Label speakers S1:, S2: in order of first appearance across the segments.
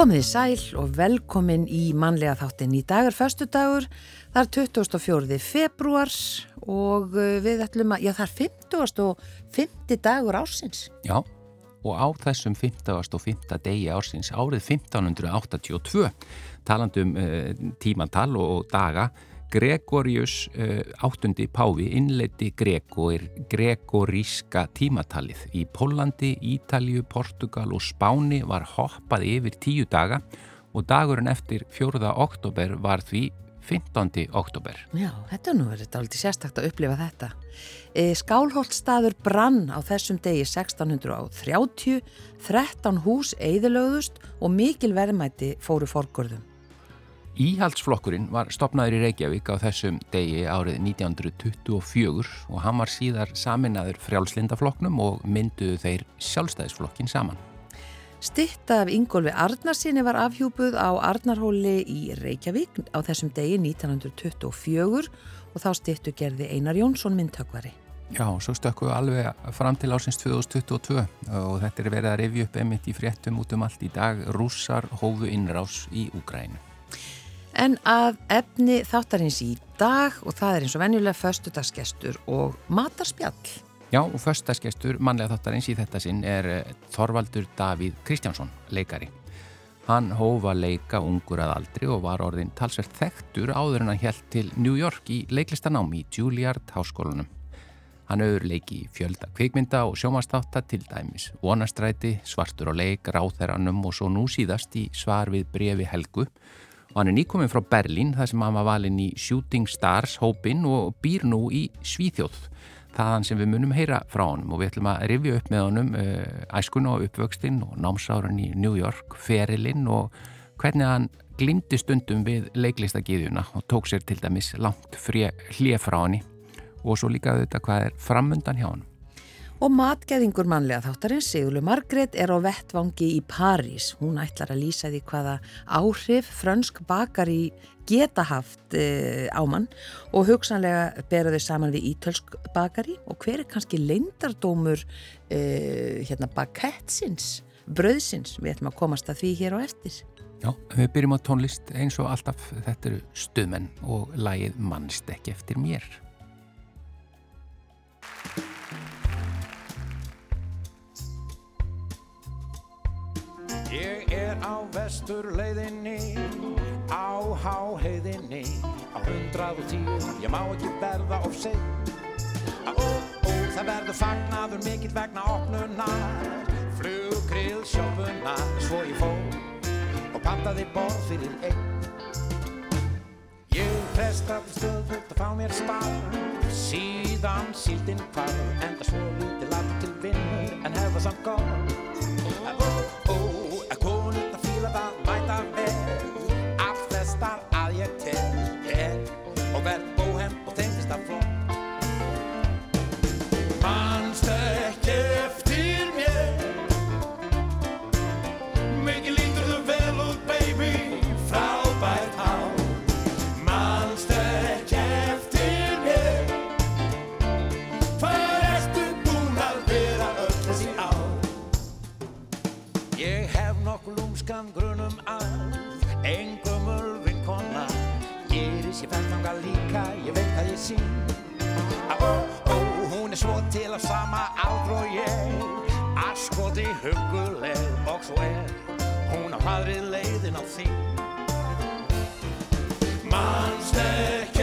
S1: Komiði sæl og velkomin í mannlega þáttin. Í dag er förstu dagur, það er 24. februar og uh, við ætlum að, já það er 50. og 50 dagur ársins.
S2: Já, og á þessum 50. og 50. degi ársins árið 1582, talandum uh, tímantal og daga, Gregorius uh, áttundi Páfi innleiti Gregor, gregoríska tímatalið. Í Pólandi, Ítalju, Portugal og Spáni var hoppað yfir tíu daga og dagurinn eftir 4. oktober var því 15. oktober.
S1: Já, þetta er nú verið aldrei sérstakt að upplifa þetta. E, Skálholtstaður brann á þessum degi 1630, 13 hús eðilögðust og mikil verðmæti fóru fórgörðum.
S2: Íhaldsflokkurinn var stopnaður í Reykjavík á þessum degi árið 1924 og hann var síðar saminnaður frjálslindaflokknum og mynduðu þeir sjálfstæðisflokkin saman.
S1: Stitta af Ingólfi Arnarsinni var afhjúpuð á Arnarhóli í Reykjavík á þessum degi 1924 og þá stittu gerði Einar Jónsson myndtökvari.
S2: Já, svo stökkum við alveg fram til ásins 2022 og þetta er verið að revja upp emitt í fréttum út um allt í dag. Rússar hófu innrás í Úgrænu.
S1: En að efni þáttarins í dag og það er eins og venjulega föstudagsgestur og matarspjall.
S2: Já og föstudagsgestur mannlega þáttarins í þetta sinn er eh, Þorvaldur Davíð Kristjánsson, leikari. Hann hófa leika ungur að aldri og var orðin talsvert þektur áður en hann held til New York í leiklistanámi í Juilliard háskólanum. Hann auður leiki fjölda kvikmynda og sjómastáta til dæmis vonastræti, svartur og leik, ráþæranum og svo nú síðast í svar við brefi Helgu og hann er nýkominn frá Berlín þar sem hann var valinn í Shooting Stars hópin og býr nú í Svíþjóð þaðan sem við munum heyra frá honum. Og við ætlum að rifja upp með honum uh, æskun og uppvöxtinn og námsáran í New York, ferilinn og hvernig hann glimti stundum við leiklistagiðjuna og tók sér til dæmis langt hlið frá hann og svo líka auðvitað hvað er framundan hjá hann
S1: Og matgeðingur mannlega þáttarins Sigurlu Margret er á vettvangi í París. Hún ætlar að lýsa því hvaða áhrif frönsk bakari geta haft e, á mann og hugsanlega bera þau saman við ítölsk bakari og hver er kannski leindardómur e, hérna bakettsins, bröðsins. Við ætlum að komast að því hér á eftir.
S2: Já, við byrjum á tónlist eins og alltaf þetta eru stuðmenn og lagið mannst ekki eftir mér.
S3: Ég er á vestur leiðinni, á háheiðinni, á hundrað og tíu, ég má ekki verða of seitt. Ó, ó, það verður fagnaður mikill vegna opnunar, flugrill sjópunar, svo ég fór og pantaði borð fyrir einn. Ég prestaði stöðvöld að fá mér spar, síðan síldinn hvar, enda svo lítið latur til vinnur en hefða samt góð. Lúmskan grunum að Engumul vinkona Gerist ég fennanga líka, ég veit að ég sín Ó, ó, hún er svo til að sama aldr og ég. Askoti huguleg og svo er Hún á hraðrið leiðin á þín. Manst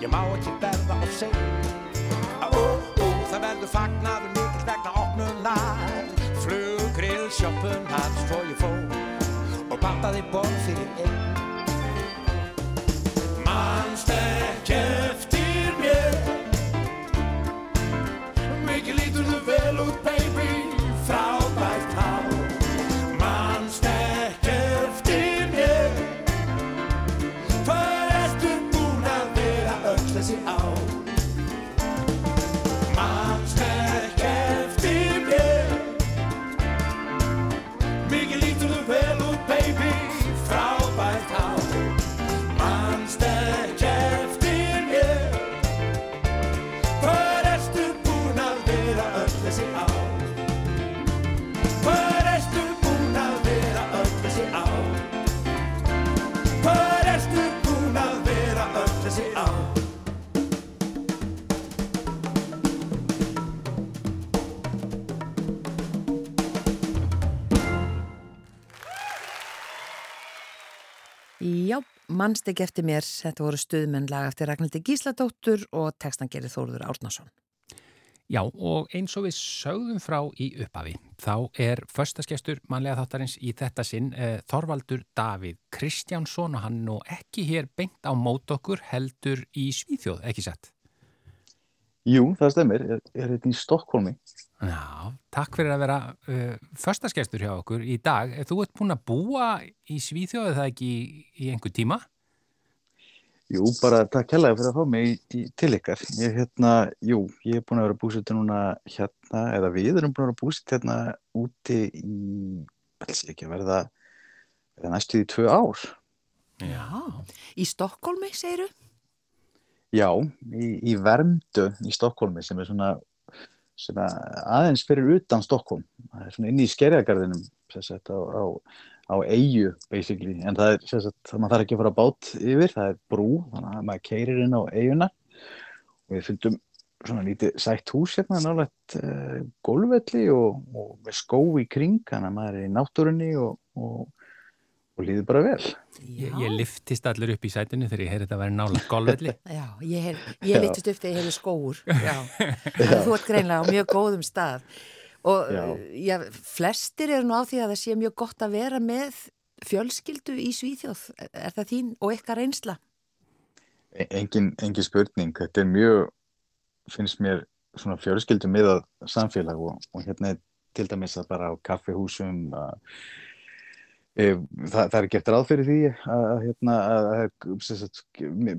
S3: Ég má ekki verða of sein Ó, ó, það verður fagnaður mikill vegna opnunar. Flugrill sjoppunar Svo ég fór Og bandaði borð fyrir einn
S1: mannst ekki eftir mér, þetta voru stuðmennlag eftir Ragnhildi Gísladóttur og textan gerir Þóruður Árnason.
S2: Já, og eins og við sögðum frá í upphafi, þá er förstaskestur mannlega þáttarins í þetta sinn eh, Þorvaldur Davíð Kristjánsson og hann nú ekki hér beint á mót okkur heldur í Svíþjóð, ekki sett?
S4: Jú, það stemir, ég er hérna í Stokkólmi.
S2: Já, takk fyrir að vera uh, förstaskestur hjá okkur í dag. Þú ert búin að búa í Svíþjóðu það ekki í, í einhver tíma?
S4: Jú, bara takk hella fyrir að fá mig í, í, til ykkar. Ég, hérna, jú, ég er búin að vera búsett núna hérna, eða við erum búin að vera búsett hérna úti í, vel sé ekki að verða, verða næstu í tvö ár.
S1: Já, í Stokkólmi, segiru?
S4: Já, í, í Vermdu í Stokkólmi sem er svona, svona aðeins fyrir utan Stokkólm. Það er svona inn í skerjagarðinum á, á, á eigu basically en það er sagt, það maður þarf ekki að fara bát yfir, það er brú þannig að maður keirir inn á eiguna og við fundum svona lítið sætt hús hérna nálega uh, eh, gólvelli og, og skó í kring þannig að maður er í náttúrunni og, og og líði bara vel.
S2: Ég, ég liftist allir upp í sætinu þegar ég heyrði þetta að vera nála golvelli.
S1: Já, ég, heyr, ég liftist upp þegar ég heyrði skóur. Já, já. þú ert greinlega á mjög góðum stað. Og já. Já, flestir eru nú á því að það sé mjög gott að vera með fjölskyldu í Svíþjóð. Er það þín og ykkar einsla?
S4: E, engin, engin spurning. Þetta er mjög, finnst mér, svona fjölskyldu miðað samfélag og, og hérna til dæmis að bara á kaffihúsum að Það, það er gert ráð fyrir því að hérna,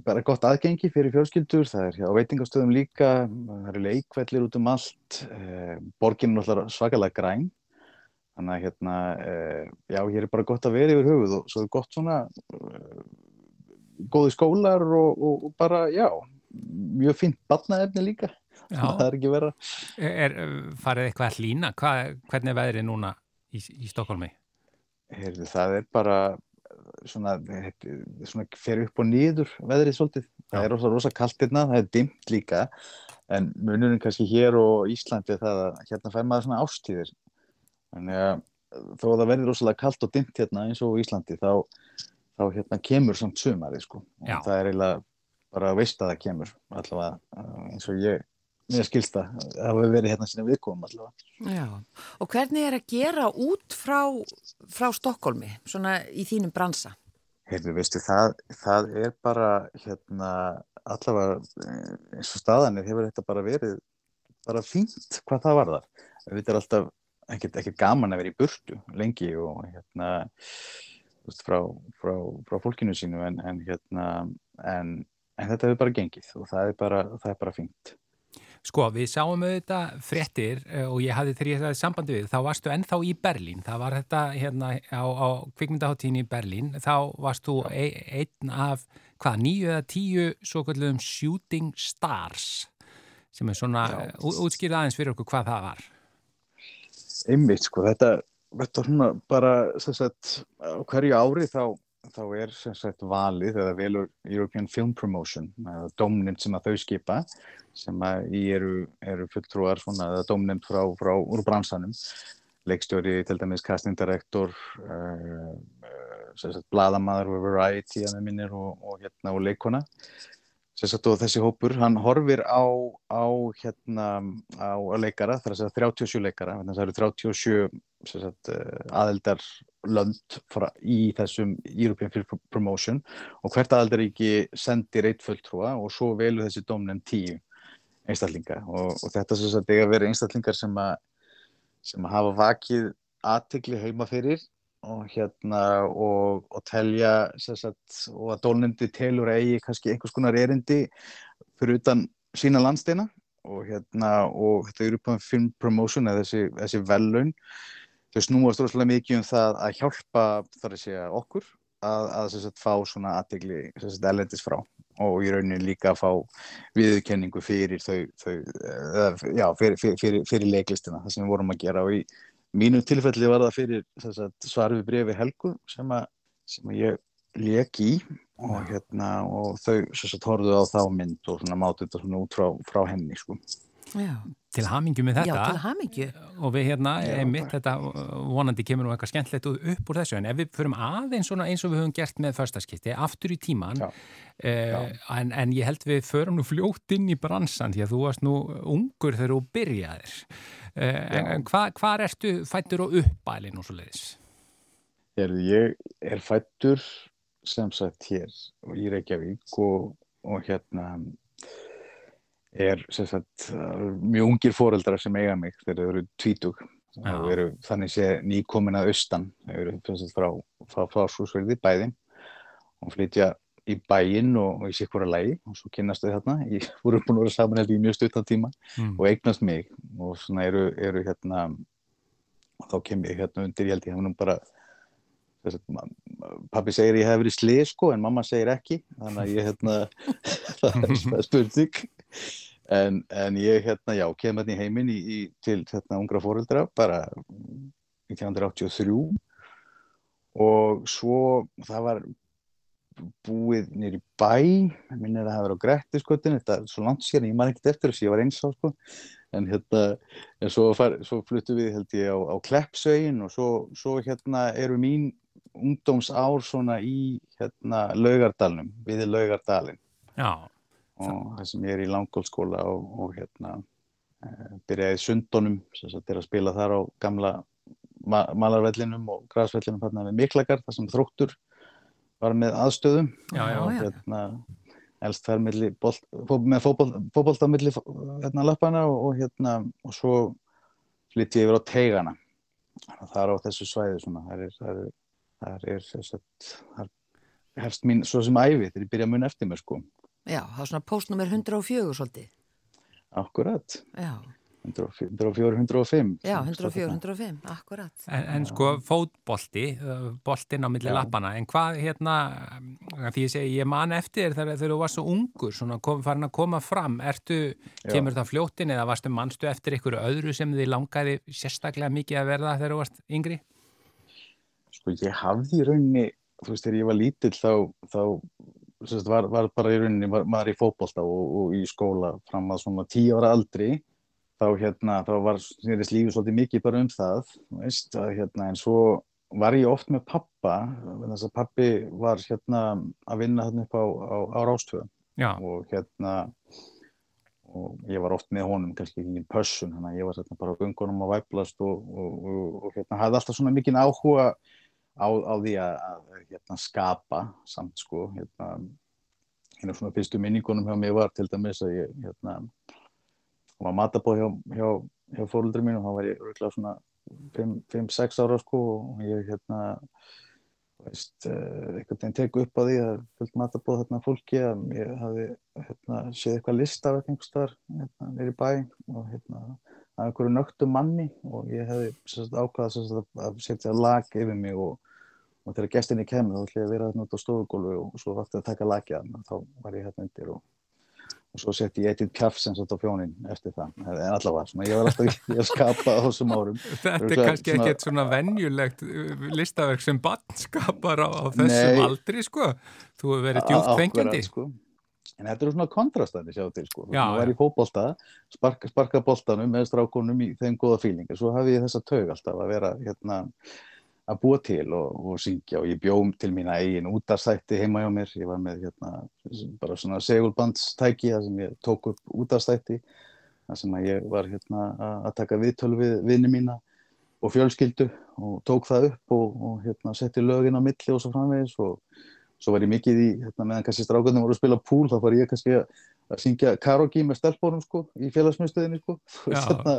S4: bara gott aðgengi fyrir fjölskyldur, það er á veitingastöðum líka, það eru leikvellir út um allt, eh, borginn er svakalega græn, þannig að hérna, eh, já, hér er bara gott að vera yfir höfuð og svo er gott svona eh, góði skólar og, og, og bara, já, mjög fint batnaefni líka, það er ekki vera.
S2: Er farið eitthvað að hlýna? Hvernig er veðrið núna í, í Stokkólmi?
S4: Heyrðu, það er bara svona, svona fer upp og nýður veðrið svolítið. Já. Það er rosa, rosa kallt hérna, það er dimt líka en munurinn kannski hér og Íslandi það að hérna fær maður svona ástíðir. Þannig að þó að það verður rosalega kallt og dimt hérna eins og Íslandi þá, þá hérna kemur samt sumari sko. Það er eiginlega bara að veist að það kemur allavega eins og ég mér skilsta að hefur verið hérna sinna viðkomum allavega.
S1: Já, og hvernig er að gera út frá, frá Stokkólmi, svona í þínum bransa?
S4: Heyrðu, veistu, það, það er bara hérna allavega eins og staðanir hefur þetta bara verið bara fínt hvað það var þar. Þetta er alltaf ekkert, ekkert gaman að vera í burtu lengi og hérna veist, frá, frá, frá fólkinu sínu en, en hérna en, en þetta hefur bara gengið og það er bara, það er bara fínt.
S2: Sko, við sáum auðvitað fréttir eh, og ég hafði þegar ég hefði sambandi við, þá varstu ennþá í Berlín, það var þetta hérna á, á kvikmyndaháttíðin í Berlín, þá varst þú e einn af, hvað, nýju eða tíu svo kallum Shooting Stars, sem er svona, útskýrða aðeins fyrir okkur hvað það var.
S4: Einmitt, sko, þetta, þetta svona bara, sem sagt, hverju ári þá þá er sem sagt valið eða velur European Film Promotion domnind sem að þau skipa sem að í eru, eru fulltrúar svona, eða domnind frá, frá úr bransanum. Leikstjóri til dæmis casting director uh, uh, sem sagt bladamadur og variety að það minnir og, og hérna og leikona Sagt, og þessi hópur, hann horfir á, á, hérna, á leikara, það er að segja 37 leikara, það eru 37 sagt, eh, aðeldar lönd í þessum European Film Promotion og hvert aðeldaríki sendir eitt fulltrúa og svo velur þessi domnum tíu einstaklinga. Og, og þetta er að vera einstaklingar sem að, sem að hafa vakið aðtegli heima fyrir og hérna og, og telja sagt, og að dólnefndi telur eigi kannski einhvers konar erindi fyrir utan sína landsteina og hérna og þetta á film promotion eða þessi, þessi velun þau snúast rosalega mikið um það að hjálpa þar að segja okkur að, að sagt, fá svona aðtegli elendis frá. Og í rauninni líka að fá viðkenningu fyrir þau, þau eða, já, fyrir, fyrir, fyrir leiklistina það sem við vorum að gera. Og í mínu tilfelli var það fyrir svar við brefi Helgu sem að, sem að ég leik í. Og, hérna, og þau horfðu á þá mynd og mátu þetta út frá, frá henni sko.
S1: Já.
S2: til hamingju með þetta
S1: Já, til hamingju.
S2: og við hérna,
S4: Já,
S2: einmitt
S4: bara.
S2: þetta vonandi kemur nú eitthvað skemmtlegt upp úr þessu en ef við förum aðeins svona eins og við höfum gert með förstaskipti, aftur í tíman
S4: Já.
S2: eh, en, en ég held við förum nú fljótt inn í bransan því að þú varst nú ungur þegar þú byrjaðir eh, en, en hvað hva ertu fættur og uppælinn og svo leiðis?
S4: Ég er fættur sem sagt hér í Reykjavík og, og hérna er sagt mjög ungir foreldrar sem eiga mig þegar þau eru tvítug.
S2: Já.
S4: og eru þannig sé nýkomin að austan. Þau eru sagt frá, frá fráskúsverði bæði og flytja í bæinn og, og í sikvara lægi og svo kynnast þau þarna. Ég voru búin að vera saman í mjög stuttan tíma.
S2: Mm.
S4: og eignast mig. Og svona eru, eru hérna og þá kem ég hérna undir ég held ég hef nú bara þess að pabbi segir ég hef verið slið sko en mamma segir ekki. Þannig að ég hérna það er spurning en, en ég hérna já kem hérna í heiminn í, í, til hérna ungra fóreldra bara 1983 og svo það var búið nýr í bæ minn er að það var á Grettiskötin þetta er svo langt síðan, ég man ekkert eftir þess að ég var eins á sko. En hérna en svo, far, svo fluttu við held ég á, á Kleppsögin og svo, svo hérna eru mín ungdómsár svona í hérna Laugardalnum, við Laugardalin
S2: Já,
S4: og það sem ég er í langskóla og, og hérna e, byrjaði sundunum sem sagt er að spila þar á gamla ma malarvellinum og græsvellinum hérna með Miklagard þar sem þróttur var með aðstöðum
S2: Já, já.
S4: og hérna elst milli bolt, með fótbolta milli hérna löpana og, og hérna og svo flytti ég yfir á teigana. Það er á þessu svæði svona. Það er, það er, það er, það er, það er hefst mín svo sem æfi þegar ég byrja að mun eftir mér sko
S1: Já, það er svona postnummer 104 svolítið.
S4: akkurat
S1: Já,
S4: 104, 105
S1: já 104, 105, akkurat.
S2: En, en sko fótbolti, boltinn á milli
S4: Já.
S2: lappana, en hvað hérna, því ég segi, ég man eftir þegar, þegar þú varst svo ungur, svona kom, farin að koma fram, ertu, kemur það fljóttin eða varstu mannstu eftir ykkur öðru sem þið langaði sérstaklega mikið að verða þegar þú varst yngri?
S4: sko ég hafði í rauninni þú veist þegar ég var lítill þá, þá var, var bara í rauninni var, maður í fótbolta og, og í skóla fram að svona tíu ára aldri þá hérna þá var snýrist lífið svolítið mikið bara um það veist að hérna en svo var ég oft með pappa þess að pappi var hérna að vinna hérna upp á, á, á Rástvöðum og hérna og ég var oft með honum kannski ekki í pössun, þannig að ég var hérna bara á göngunum að væplast og, og, og hérna hafði alltaf svona mikinn áhuga á, á því að, að hérna, skapa samt sko hérna, hérna svona fyrstu minningunum hjá mig var til dæmis að ég hérna var matabóð hjá, hjá, hjá fóröldri mín og þá var ég örgulega svona 5-6 ára sko og ég hérna veist, uh, einhvern veginn teku upp á því að fullt matabóð þarna fólki að ég hafi hérna, séð eitthvað list af einhvers staðar hérna, nýri bæ og hérna af einhverju nögtu manni og ég hefði ákvaðað að- setja lag yfir mig og, og þegar gestinni kemur þá ætla ég að vera hérna út á stofugólfi og svo vakti að taka hann og þá var ég hérna undir og, og svo setti ég eitthvað kjaff sem sagt á fjónin eftir það en allavega, svona, ég var alltaf í að skapa á þessum árum
S2: þetta er kannski
S4: svona-
S2: ekkert svona venjulegt uh, listaverk sem barn skapar á, á þessum
S4: Nei.
S2: aldri, sko. Þú hefur verið djúpt fengjandi.
S4: sko. En þetta eru svona kontrastandi sjá til sko.
S2: Já,
S4: var
S2: já.
S4: í fótbolta, sparka, sparka boltanum með strákonum í þeim góða fílinga. Svo hafði ég þessa taug alltaf að vera hérna, að búa til og, og syngja og ég bjóm til mína eigin útastætti heima hjá mér. Ég var með hérna, bara svona segulbandstæki sem ég tók upp útastætti þar sem að ég var hérna, að- að taka viðtölu við vinni mína og fjölskyldu og tók það upp og, og hérna, setti lögin á milli og svo framvegis og svo var ég mikið í, hérna, meðan kannski strákarnir voru að spila púl, þá var ég kannski að, að syngja karaoke með stelpunum, sko, í félagsmyndstöðinni, sko, hérna,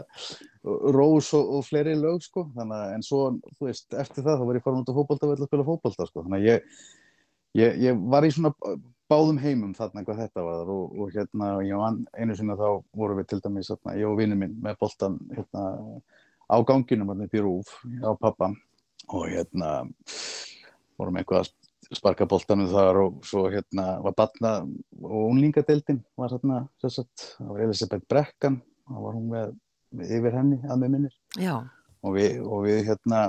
S4: Rós og, og fleiri lög, sko, þannig að, en svo, þú veist, eftir það, þá var ég farin út á fótbolta og ætla að spila fótbolta, sko, þannig að ég, ég, ég var í svona báðum heimum þarna hvað þetta var og, og hérna, ég var einu sinni þá vorum við til dæmis, hérna, ég og vinnu minn með boltan, hérna, á ganginum, hérna, í rúf, á pappa og hérna, vorum eitthvað að sparka boltanum þar og svo hérna var batna og unlingadeildin var hérna, að það var Elisabeth Brekkan, þá var hún með, yfir henni að með minnir. Og við, og við hérna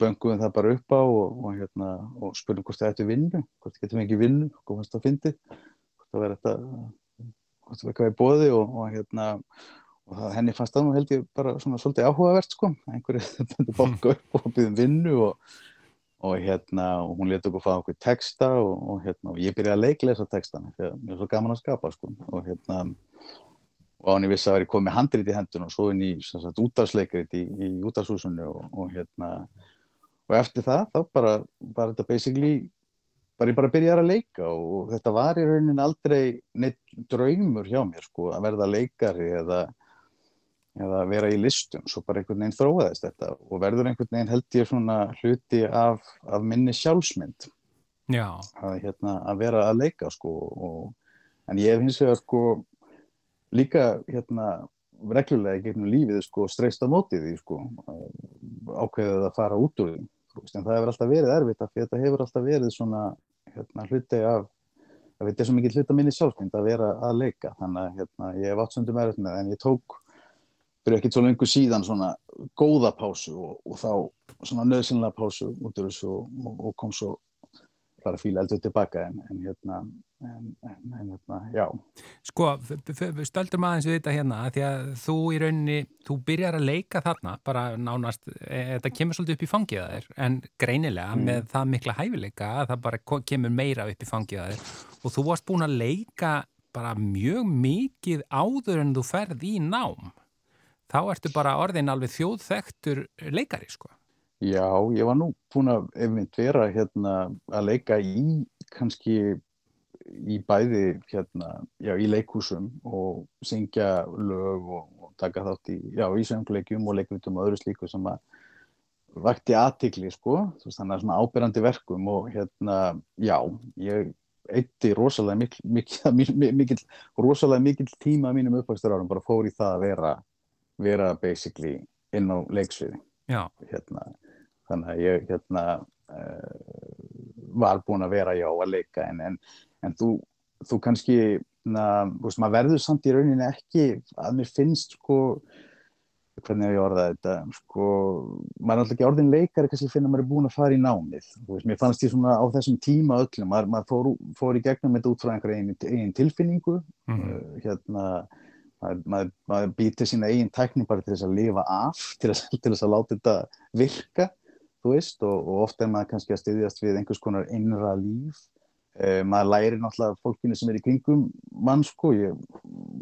S4: bönguðum það bara upp á og, og hérna og spurning hvort það ættu vinnu, hvort getum ekki vinnu, hvað fannst það fyndið, hvort það verið þetta, hvort það verið hvað í bóði og, og hérna og það, henni fannst það nú held ég bara svona svolítið áhugavert sko, einhverju búið bóka upp og byggðum vinnu og, og hérna, og hún leti okkur fá okkur texta og, og hérna, og ég byrjaði að leiklesa textana, því að mér er svo gaman að skapa sko, og hérna og án ég vissi að það væri komið handrið í hendun og svo inn í útdagsleikrit í, í útdagshúsinu og, og hérna og eftir það þá bara var þetta basically bara ég bara byrjaði að leika og þetta var í raunin aldrei neitt draumur hjá mér sko að verða leikari eða, eða vera í listum svo bara einhvern veginn þróaðist þetta og verður einhvern veginn held ég svona hluti af, af minni sjálfsmynd. Að, hérna, að vera að leika sko og, en ég hef hins vegar sko líka hérna reglulega gegnum lífið sko streyst á mótið því sko ákveðið að fara út úr því en það hefur alltaf verið erfitt af því þetta hefur alltaf verið svona hérna hluti af það veit ég svo mikið hlut að minni sjálfsmynd að vera að leika. Þannig að hérna ég hef átt söndum erfitt með en ég tók fyrir ekkert svo lengur síðan svona góða pásu og, og þá svona nöðsynlega pásu út úr þessu og, og kom svo bara fíla eldur tilbaka en, en hérna En, en, en hérna, já.
S2: Sko, stöldum aðeins við þetta hérna því að þú í rauninni, þú byrjar að leika þarna, bara nánast, e, þetta kemur svolítið upp í fangið að þér, en greinilega mm. með það mikla hæfileika að það bara kemur meira upp í fangið að þér og þú varst búin að leika bara mjög mikið áður en þú ferð í nám. Þá ertu bara orðin alveg þjóðþektur leikari, sko.
S4: Já, ég var nú búin að vera hérna að leika í kannski í bæði hérna, já, í leikúsum og syngja lög og, og taka þátt í, já, í söngleikjum og leikvitum og öðru slíku sem að vakti aðtikli, sko, þannig að svona ábyrrandi verkum og hérna, já, ég eitti rosalega mikil, mikil, mikil, rosalega mikil tíma mínum uppvægstur árum, bara fór í það að vera, vera basically inn á leiksviði, hérna, þannig að ég, hérna, uh, var búin að vera já að leika en, en en þú, þú kannski na, veist, maður verður samt í rauninni ekki að mér finnst sko hvernig ég orða þetta sko, maður er alltaf ekki orðin leikari kannski finna að maður er búin að fara í námið. Veist, mér fannst ég svona á þessum tíma öllum maður, maður fór, fór í gegnum þetta út frá einhverja eigin tilfinningu mm -hmm. uh, hérna maður, maður, maður býtir sína eigin tækning bara til þess að lifa af til þess, til þess að láta þetta virka þú veist og, og ofta er maður kannski að styðjast við einhvers konar innra líf. Uh, maður læri náttúrulega fólkinu sem er í kringum mann sko, ég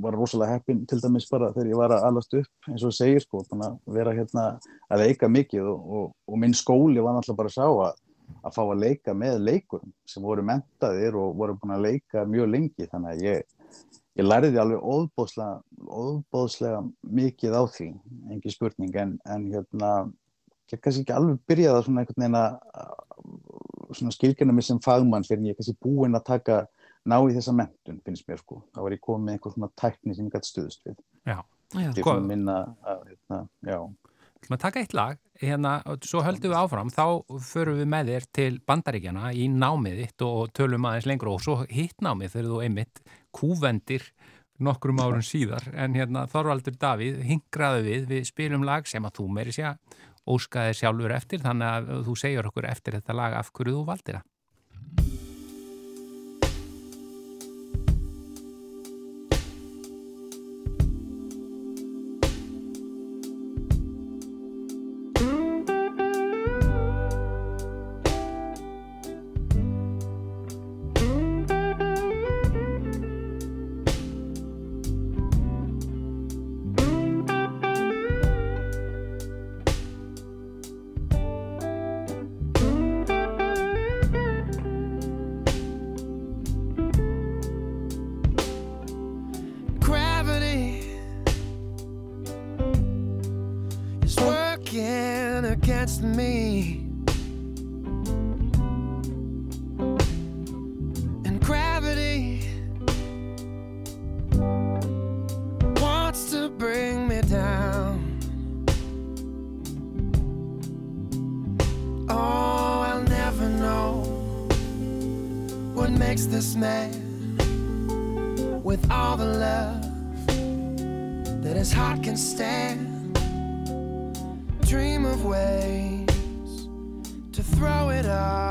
S4: var rosalega heppin til dæmis bara þegar ég var að alast upp eins og segir sko, að vera hérna að leika mikið og, og, og minn skóli var náttúrulega bara að sá að, að fá að leika með leikurum sem voru mentaðir og voru búin að leika mjög lengi. Þannig að ég, ég læriði alveg óbóðslega, óbóðslega mikið á því, engi spurning en, en hérna, ég kannski ekki alveg byrjaði að svona einhvern veginn að skilgjörna mig sem fagmann fyrir ég er kannski búinn að taka ná í þessa mentun, finnst mér sko. Þá var ég komið með einhver svona tækni sem ég gæti stuðust við.
S2: Já,
S4: já. Ég fann minna að, hérna, já
S2: Maður taka eitt lag, hérna, svo höldum við áfram, þá förum við með þér til bandaríkjana í námið þitt og tölum aðeins lengur og svo hitt námið þegar þú einmitt kúvendir nokkrum árun síðar, en hérna Þorvaldur Davíð hingraði við, við spilum lag sem að þú meiri sé að óskaði sjálfur eftir þannig að þú segjur okkur eftir þetta lag af hverju þú valdir það.
S5: again against me. And gravity wants to bring me down. Oh, I'll never know what makes this man with all the love that his heart can stand. it.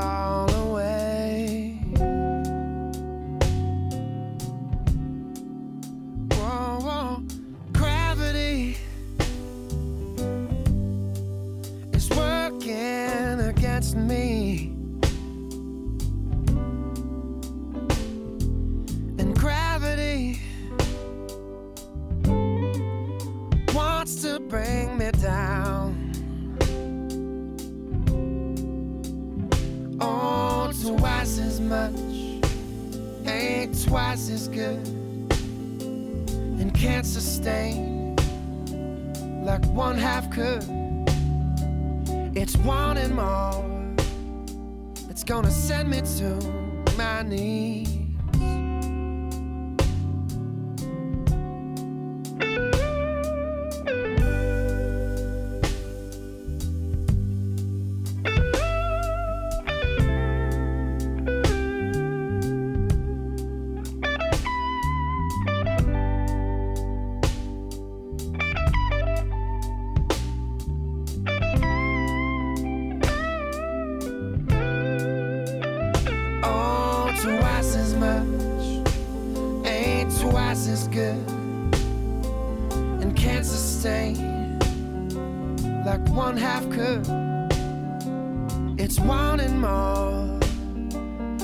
S5: Wanting more.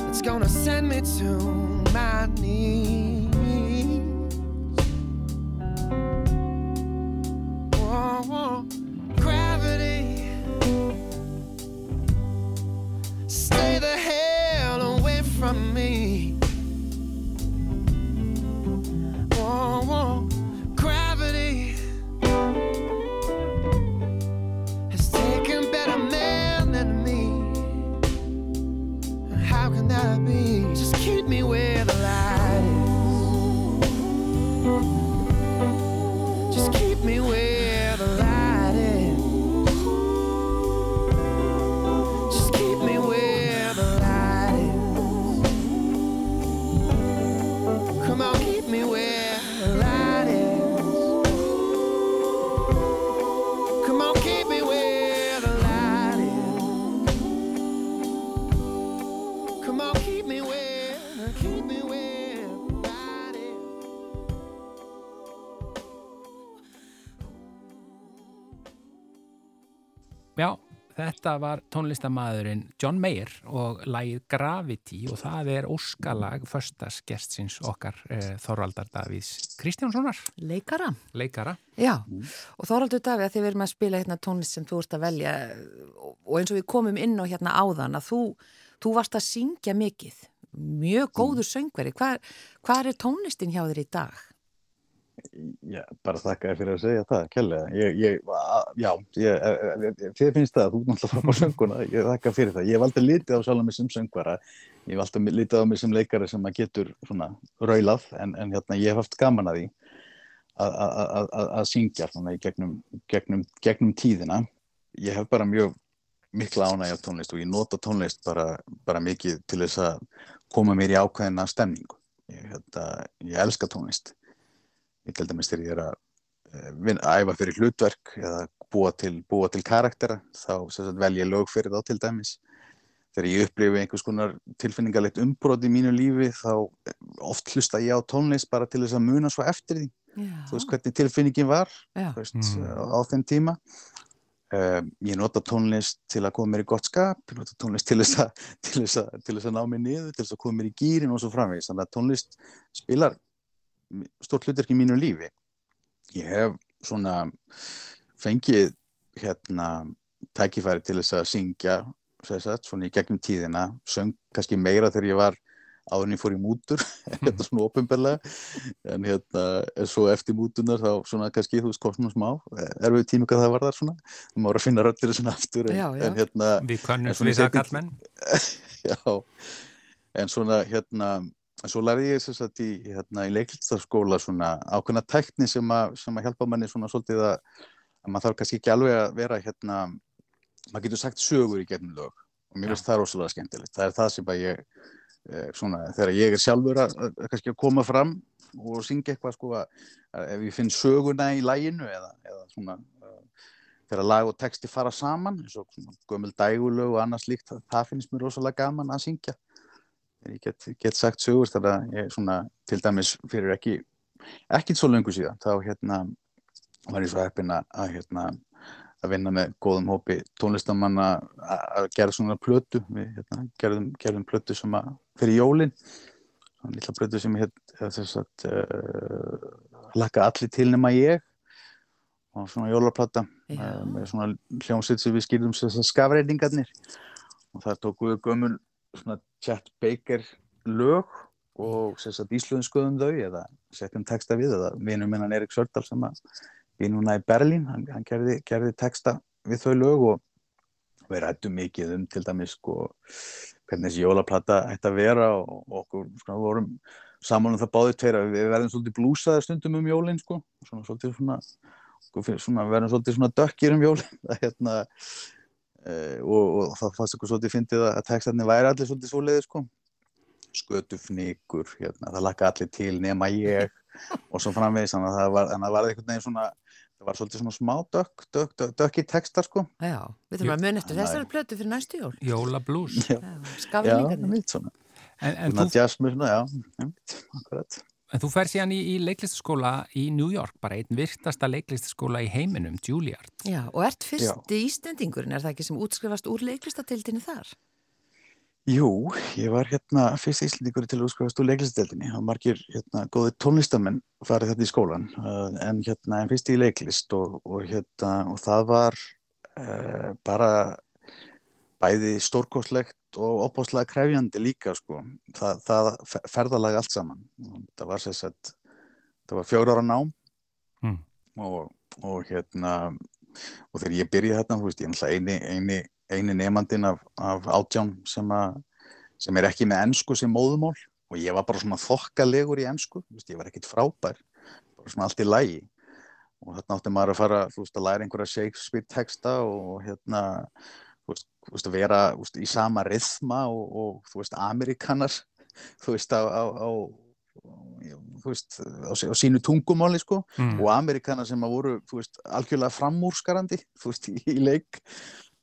S5: It's gonna send me to my knees.
S2: Þetta var tónlistamæðurinn John Mayer og lagið Gravity og það er óskalag förstasgestsins okkar eh, Þorvaldar Davís Kristjánssonar,
S1: Leikara.
S2: leikara.
S1: Já, og Þoraldur Daví að þið verðum að spila hérna tónlist sem þú ert að velja og eins og við komum inn á hérna áðan að þú, þú varst að syngja mikið, mjög góður söngveri. Hvað er tónlistin hjá þér í dag?
S4: Já, bara þakka þér fyrir að segja það, kjærlega. Já, ég, e- e- þið finnst það, þú er náttúrulega fram á sönguna, ég þakka fyrir það. Ég hef aldrei litið á sjálf mig sem söngvara, ég hef alltaf litið á mig sem leikari sem að getur svona raulað, en, en hérna, ég hef haft gaman að því að- að- að að- að syngja svona gegnum, gegnum, gegnum tíðina. Ég hef bara mjög mikla ánægja tónlist og ég nota tónlist bara, bara mikið til þess að koma mér í ákveðina stemningu. Ég, hérna, ég elska tónlist þegar ég er að eh, vin- æfa fyrir hlutverk eða búa til, búa til karaktera þá vel ég lög fyrir þá til dæmis. Þegar ég upplifi einhvers konar tilfinningalegt umbrot í mínu lífi þá eh, oft hlusta ég á tónlist bara til þess að muna svo eftir því.
S1: Já,
S4: þú veist hvernig tilfinningin var veist,
S2: Mm.
S4: á, á þeim tíma. Um, ég nota tónlist til að koma mér í gott skap ég nota tónlist til þess að, til þess að, til þess að ná mér niður til þess að koma mér í gýrin og svo framvegis. Þannig að tónlist spilar stort hlutverk í mínu lífi. Ég hef svona fengið hérna tækifæri til þess að syngja sagt, svona í gegnum tíðina. Söng kannski meira þegar ég var áður en ég fór í mútur þetta svona ofinberlega en hérna, svo eftir mútunar þá svona kannski, þú veist, svona smá erfið tími hvað það var þar svona. Þú má vera að finna röttir svona aftur en,
S1: Já, já.
S4: en hérna,
S2: Við
S4: svona
S2: við það kallmenn.
S4: já. En svona hérna svo lærði ég þess að í, hérna, í leiklistaskóla svona ákveðna tækni sem að, sem að hjálpa manni svona svolítið að, að maður þarf kannski ekki alveg að vera hérna, maður getur sagt sögur í gegnum lög. Og mér finnst það rosalega skemmtilegt. Það er það sem að ég eh, svona, þegar ég er sjálfur að, að, kannski að koma fram og syngja eitthvað sko að, ef ég finn söguna í læginu eða, eða svona uh, þegar lag og texti fara saman eins og gömul dægulög og annað slíkt það, það finnst mér rosalega gaman að syngja ég get, get sagt sögur þannig að ég svona til dæmis fyrir ekki ekki svo löngu síðan þá hérna var ég svo heppinn að, hérna að vinna með góðum hópi tónlistamanna að gera svona plötu. Við hérna, gerðum, gerðum plötu sem að fyrir jólin. Svona lilla plötu sem þess að uh, laka allir til nema ég. Og svona jólaplata
S1: Já.
S4: uh, með svona hljómsveit sem við skýrðum sem skafreiningarnir og þar tóku við gömul svona Chet Baker lög og sagt íslöðum þau eða setjum texta við eða vinur minnan Erik Sördal sem að við núna í Berlín, hann, hann gerði, gerði texta við þau lög og við rættum mikið um til dæmis sko hvernig þessi jólaplata ætti að vera og, og okkur sko, vorum saman um það báðið tveir að við verðum svolítið blúsaði stundum um jólinn sko svona svolítið svona, svona verðum svolítið svona dökkir um jólinn það hérna og, og það fannst okkur svolítið fyndið að textarnir væri allir svolítið svoleiði sko. Skötufnikur, hérna, það lakka allir til nema ég og svo framvegis að það var, einhvern veginn svona það var svolítið svona smá dökk dökk, dökk, dökk í textar sko.
S1: Já, við þurfum að mun eftir þessari plötu fyrir næstu jól.
S2: Jólablús
S1: Skaflingarnir
S2: En, en,
S4: þú, jazzmus, já,
S2: en þú fer síðan í, í leiklistaskóla í New York, bara einn virtasta leiklistaskóla í heiminum, Juilliard.
S1: Já, og ert fyrsti ístendingurinn, er það ekki sem útskrifast úr leiklistatildinni þar?
S4: Jú, ég var hérna fyrst íslendingur til að útskrifast úr leiklistatildinni. Það var margir hérna góði tónlistamenn farið þetta í skólan, uh, en hérna en fyrst í leiklist og, og hérna og það var uh, bara bæði stórkoslegt og opáslega krefjandi líka sko. það, það ferðalag allt saman. Það var sérstætt það var fjóra ára nám. Mm. og, og hérna og þegar ég byrjaði hérna veist, ég er eini, eini, eini nefnandin af, af átján sem, a, sem er ekki með ennsku sem móðumál og ég var bara svona þokkalegur í ennsku ég var ekkit frábær. Bara svona allt í lægi og þarna átti maður að fara veist, að læra einhverja Shakespeare texta og hérna veist, vera veist, í sama rithma og, og þú veist, amerikanar þú veist, á, á, á þú veist, á, á sínu tungumáli sko, mm. og amerikanar sem að voru, þú veist, algjörlega framúrskarandi þú veist, í, leik.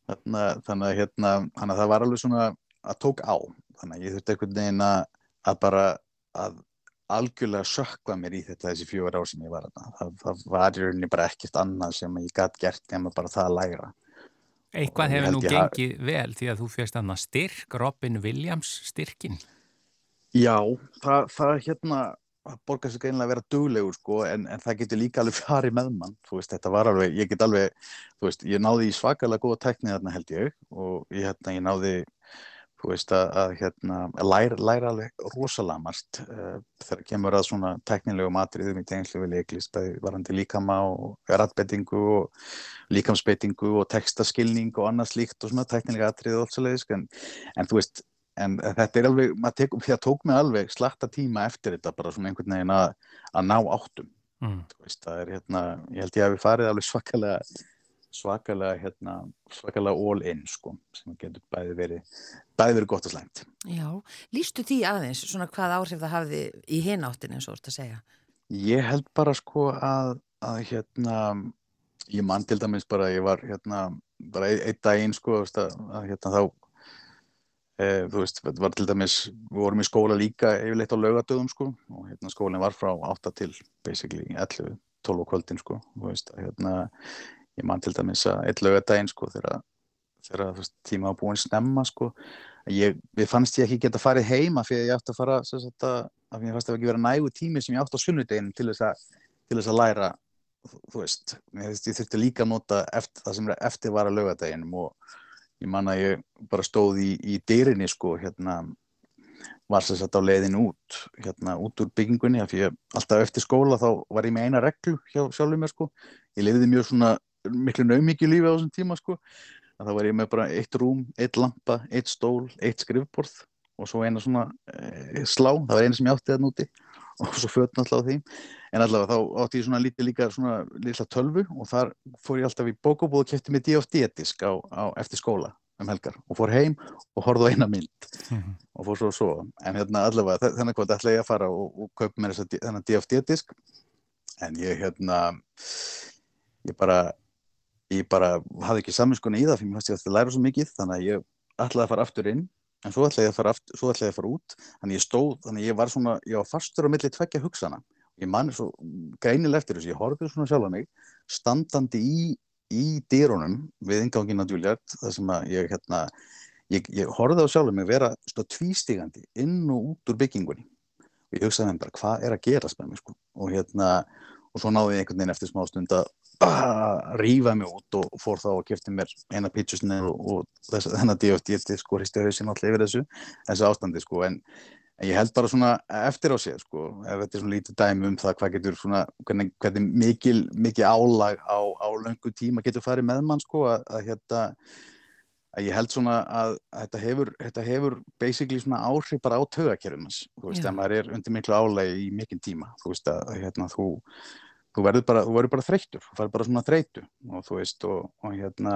S4: Þannig, þannig að hérna þannig að það var alveg svona að tók á. Þannig að ég þurfti einhvern veginn að, bara að algjörlega sökva mér í þetta þessi fjögur ár sem ég var að það, það var í rauninni bara ekkert annað sem ég gæti gert nema bara það að læra
S2: Eitthvað hefur nú gengið ha... vel því að þú férst aðna styrk, Robin Williams styrkin.
S4: Já, það, það hérna, borgar sig einlega að vera duglegur sko, en, en það getur líka alveg farið með mann, þú veist, þetta var alveg, ég get alveg, þú veist, ég náði í svakalega góða teknið þarna held ég og ég, hérna, ég náði þú veist að, að hérna, læra, læra alveg rosalega margt uh, þegar kemur að svona teknilegu matriðum í tengslu við leiklist að varandi líkama og ratbettingu og líkamsbettingu og textaskilning og annars líkt og svona teknilega atrið og allt svo leiðis en, en þú veist, en þetta er alveg tek, það tók mig alveg slatta tíma eftir þetta bara svona einhvern veginn að, að ná áttum mm. veist, það er hérna, ég held ég að við farið alveg svakalega svakalega hérna, svakalega all in sko, sem getur bæði verið bæði verið gott og slæmt.
S1: Já, lístu því aðeins, svona hvað áhrif það hafði í hináttin eins og orðið að segja?
S4: Ég held bara sko að, að hérna ég mann til dæmis bara, ég var hérna bara einn ein daginn sko að, að hérna þá e, þú veist, þetta var til dæmis við vorum í skóla líka yfirleitt á laugadöðum sko og hérna skólinn var frá 8 til basically 11, 12 kvöldin sko, þú veist, að hérna ég man til dæmis að eitt lögadaginn sko þegar, þegar tíma á búin snemma sko ég, við fannst ég ekki geta farið heima fyrir ég átti að fara sagt, að, að mér fannst það ekki vera nægu tími sem ég átti á sunnudeginn til þess að, til þess að læra þú veist, ég þurfti líka að nota eftir, það sem eftir var að lögadaginnum og ég man að ég bara stóð í, í dyrinni sko hérna var þess að á leiðin út hérna út úr byggingunni af því að alltaf eftir skóla þá var ég með eina reglu hjá sjálfur mér sko. Ég leiði mjög svona miklu naumikið lífi á þessum tíma sko. Að þá var ég með bara eitt rúm, eitt lampa, eitt stól, eitt skrifborð og svo eina svona e, slá, það var eina sem ég átti það núti og svo fötna alltaf á því en allavega þá átti ég svona lítið líka svona lilla tölvu og þar fór ég alltaf í bókabúð og kæfti mig DFD-disk á, á eftir skóla um helgar og fór heim og horfði á eina mynd mm -hmm. og fór svo svo en hérna allavega þennan hvað ætla ég að fara og, og kaupa mér þennan DFD-disk en ég hérna ég bara ég bara hafði ekki saminskona í það fyrir mér fannst ég að það læra svo mikið þannig að ég ætlaði að fara aftur inn en svo ætlaði ég að fara, aftur, ætlaði að fara út þannig ég stóð, þannig ég var svona ég var fastur á milli tveggja hugsana. Ég manni svo greinileg eftir þess ég horfið svona sjálf að mig standandi í, í dýrónum við ingangin að djúljart þar sem að ég hérna ég, ég horfið á sjálf að mig vera svona tvístígandi inn og út úr byggingunni. Og ég hugsaði mér bara hvað er að gerast með mig sko? Og hérna og svo náði ég einhvern veginn eftir smá stund að að rífa mig út og fór þá og kefti mér eina pítsusni og, og þess, þennan DFT sko hristi hausin alltaf yfir þessu þessu ástandi sko. En, en ég held bara svona eftir á sig sko ef þetta er svona lítið dæmi um það hvað getur svona hvernig, hvernig mikil, mikil álag á, á löngu tíma getur farið með mann sko að, að hérna að ég held svona að, að þetta hefur þetta hefur basically svona áhrif bara á tögakerfumans, þú veist,
S1: Já.
S4: að maður er undir miklu álagi í mikinn tíma, þú veist að hérna þú þú verður bara, bara þreyttur, þú verður bara svona þreytu og þú veist og, og hérna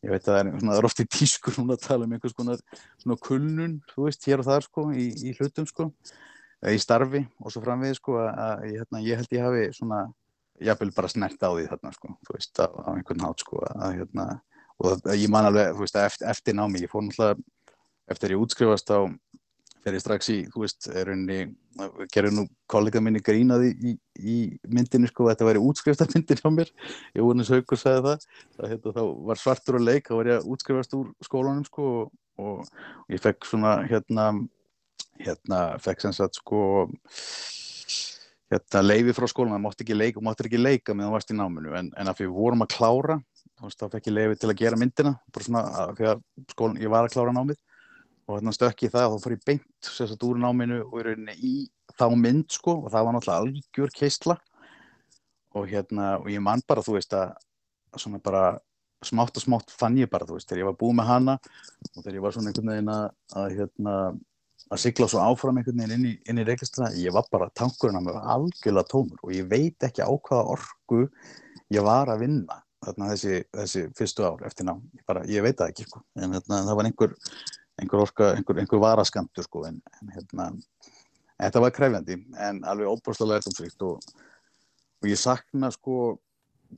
S4: ég veit að það er, svona, það er oft í tískur núna að tala um einhvers konar svona kulnun, þú veist, hér og þar sko í, í hlutum sko, eða í starfi og svo framvið sko að, að ég, hérna, ég held ég hafi svona, jafnvel bara snert á því þarna sko, þú veist, á, á einhvern hátt sko að hérna, og það, ég man alveg, þú veist, eftir, eftir námi, ég fór náttúrulega eftir ég útskrifast á fer ég strax í, þú veist, er henni gerði nú kollega minni grínaði í, í myndinu, sko, þetta væri útskriftarmyndin hjá mér, ég voru eins haugur sagði það, það hérna, þá var svartur að leik þá var ég að útskrifast úr skólanum, sko og, og, og ég fekk svona hérna, hérna fekk sem sagt, sko hérna leifi frá skólan, það mátti ekki leika mátti ekki leika meðan þú varst í náminu, en, en að við vorum að klára, þá fekk ég leifi til að gera myndina, bara svona, þegar skólan, ég var að klára námið og hérna stökk ég það og þá fór ég beint sagt úr náminu og í rauninni í þá mynd sko og það var náttúrulega algjör keistla og hérna og ég man bara þú veist að svona bara smátt og smátt fann ég bara þú veist þegar ég var búið með hana og þegar ég var svona einhvern veginn að, að hérna að sigla svo áfram einhvern veginn inn í, inn í reiklistina ég var bara tankurinn að mér var algjörlega tómur og ég veit ekki á hvaða orku ég var að vinna þarna þessi, þessi fyrstu ár eftir ná ég, bara, ég veit það ekki sko. En hérna, það var einhver einhver orka, einhver, einhver varaskamtur sko en, en hérna þetta var krefjandi en alveg óbúrslega lærtumsvíkt og, og ég sakna sko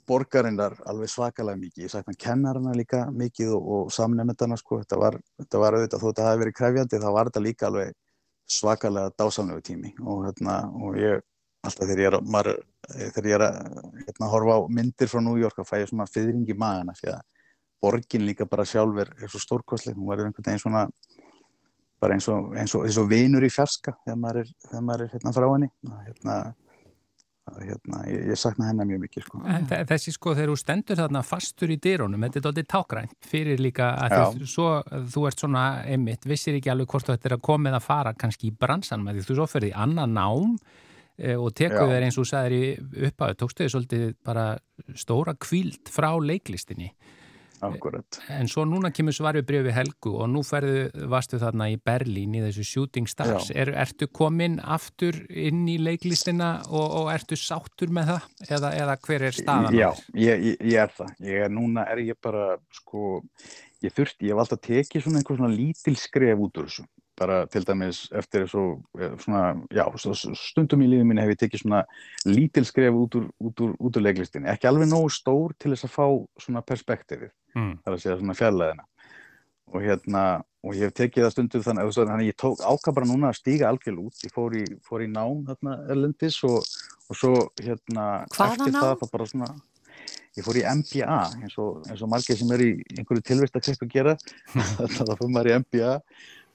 S4: borgarinnar alveg svakalega mikið, ég sakna kennarana líka mikið og, og samnefndana sko. Þetta var, þetta var auðvitað þó þetta hafi verið krefjandi þá var þetta líka alveg svakalega dásamlegu tími. Og hérna og ég alltaf þegar ég er, að- maður, þegar ég er að hérna, horfa á myndir frá New York þá fæ ég svona fyrring í magana því að borgin líka bara sjálf er, svo stórkostleg, hún var einhvern veginn svona bara eins og, eins og, eins og vinur í fjarska þegar maður er, þegar maður er hérna frá henni. Að hérna, að hérna, ég, ég sakna hennar mjög mikið sko.
S2: Þessi sko þegar þú stendur þarna fastur í dyrunum, þetta er dóttið tákrænt fyrir líka að þú, svo, þú ert svona einmitt, vissir ekki alveg hvort þú ættir að koma eða fara kannski í bransan með því þú svo ferði í annan nám. eh, og tekur
S4: Já.
S2: þér eins og þú sagðir í upphafi, tókstu þér svolítið bara stóra kvíld frá leiklistinni
S4: Akkurat.
S2: en svo núna kemur svarið brefi Helgu og nú ferðu, varstu þarna í Berlín í þessu Shooting Stars, er, ertu komin aftur inn í leiklistina og, og ertu sáttur með það eða, eða hver er staðan?
S4: Já, ég, ég, ég er það. Ég er, núna er ég bara, sko, ég þurfti, ég hef alltaf tekið svona einhver svona lítil skref út úr þessu. Bara til dæmis eftir þessu, eh, svona, já, svo- svo stundum í lífið mínu hef ég tekið svona lítil skref út úr, út úr, út úr leiklistinni. Ekki alveg nógu stór til þess að fá svona perspektífið,
S2: Mm.
S4: það er að segja svona fjarlæðina. Og hérna, og ég hef tekið það stundum þannig, svo- að ég tók ákvað bara núna að stíga algjörl út. Ég fór í, fór í nám þarna erlendis og, og svo hérna
S1: Hvaða
S4: eftir
S1: nám?
S4: það þá bara svona ég fór í MBA eins og, eins og margir sem er í einhverju tilvistakrepp að gera þannig að það fyrir maður í MBA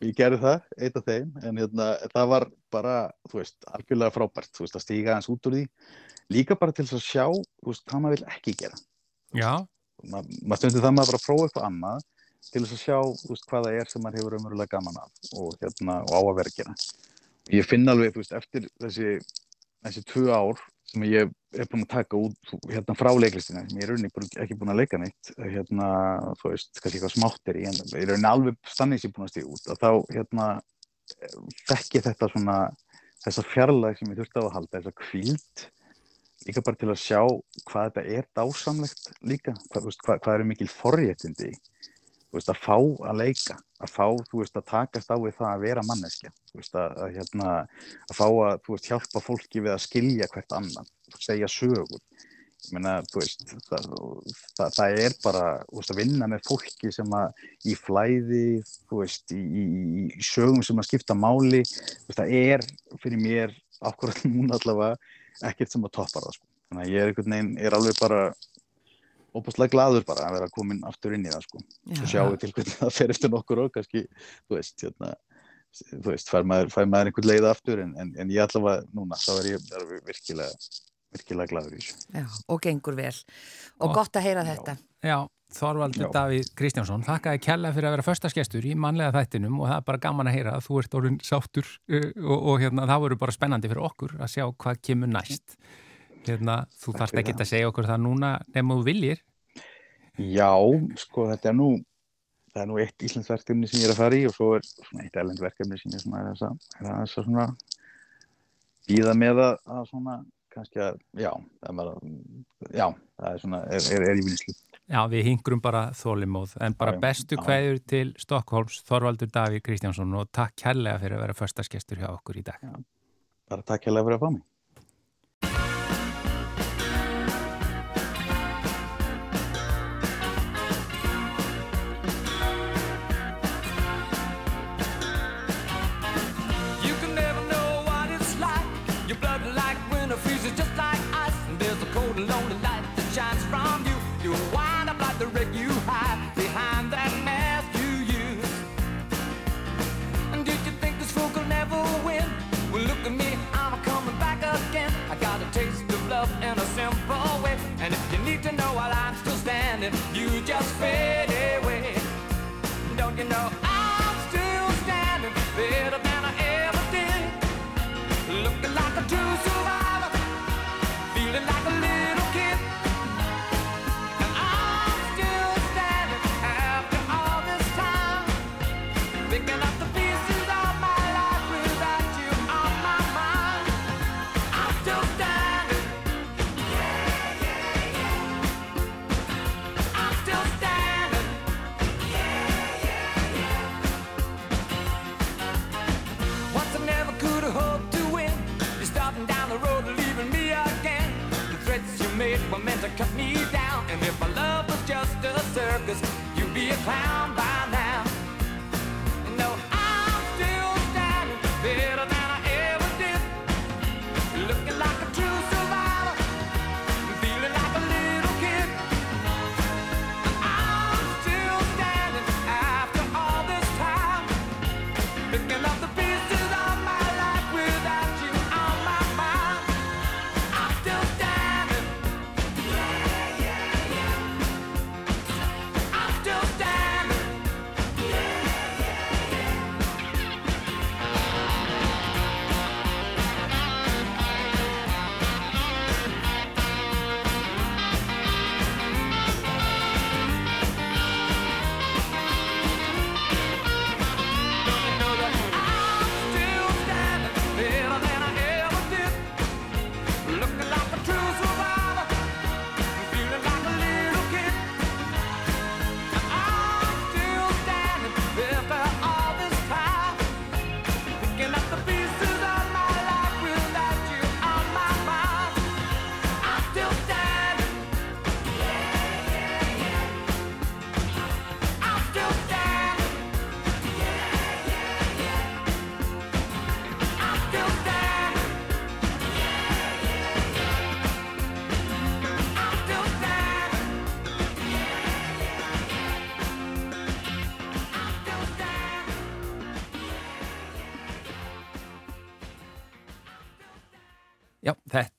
S4: ég gerði það, eitt af þeim en hérna, það var bara, þú veist, algjörlega frábært, þú veist, að stíga hans út úr því. Líka bara til að sjá þú veist, hvað maður vil ekki gera.
S2: Já,
S4: Ma, maður stundir það maður bara að prófa eitthvað annað til að sjá þú veist, hvað það er sem maður hefur umverulega gaman af og, hérna, og á að vera að gera. Ég finn alveg, þú veist, eftir þessi þessi tvö ár sem ég er búin að taka út hérna frá leiklistina, sem ég er búin- ekki búin að leika neitt hérna, þú veist, kannski eitthvað smáttir í en ég er rauninni alveg stannins ég búin að stíða út. Að þá, hérna þekki þetta svona þessa fjarlæg sem ég þurfti á að halda, þessa kvíld líka bara til að sjá hvað þetta er dásamlegt líka, hvað, hvað, hvað eru mikil forréttindi þú veist, að fá að leika að fá, þú veist, að takast á við það að vera manneskja, þú veist, að, að hérna, að fá að, þú veist, hjálpa fólki við að skilja hvert annan, segja sögur. Ég meina, þú veist það, það, það er bara, þú veist, að vinna með fólki sem að í flæði, þú veist, í, í, í- sögum sem að skipta máli, þú veist, það er fyrir mér, akkurat núna allavega ekkert sem að toppa það, sko. Þannig að ég er einhvern veginn, er alveg bara óbúslega gladur bara að vera komin aftur inn í það, sko
S1: Já.
S4: sjáum við til hvernig það fer eftir nokkur og kannski, þú veist, hérna, þú veist, fær maður, fær maður einhvern leið aftur en, en, en ég allavega núna, þá er ég er virkilega, virkilega gladur í þessu.
S1: Já, og gengur vel. Og
S3: Gott.
S1: gott að heyra þetta.
S3: Já, Þorvaldur. Davíð Kristjánsson, þakkaði kella fyrir að vera föstaskestur í mannlega þættinum og það er bara gaman að heyra að þú ert orðin sáttur uh, og, og hérna, það voru bara spennandi fyrir okkur að sjá hvað kemur næst. Hérna, þú þarft ekki að segja okkur það núna nema þú viljir.
S4: Já, sko þetta er nú, það er nú eitt íslensk verkefni sem ég er að fara í og svo er svona eitt erlend verkefni sem ég er að að, að, svona býða með að, að svona kannski að, já, það er bara, já, það er svona, er, er, er í vinslu.
S3: Já, við hingrum bara þólimóð, en bara
S4: Já, já.
S3: bestu
S4: Já.
S3: kveður til Stokkólms, Þorvaldur Davíð Kristjánsson og takk kærlega fyrir að vera föstaskestur hjá okkur í dag.
S4: Bara takk hérlega fyrir að fá mig.
S6: just
S3: fail.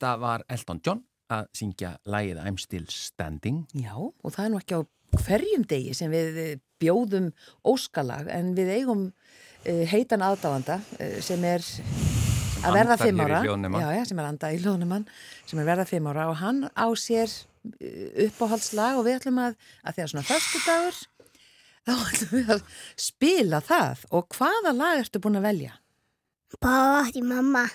S3: Þetta var Elton John að syngja lægið I'm Still Standing.
S1: Já, og það er nú ekki á hverjum degi sem við eh, bjóðum óskalag en við eigum uh, heitan aðdáanda uh, sem er að verða
S3: Andar
S1: fimm
S3: hér í
S1: ára. Já, já, sem er andað í hljóðnumann, sem er verða fimm ára og hann á sér uppáhaldslag og við ætlum að, að því að svona förstu dagur, þá ætlum við að spila það og hvaða lag ertu búin að velja?
S7: Pavarotti mamma.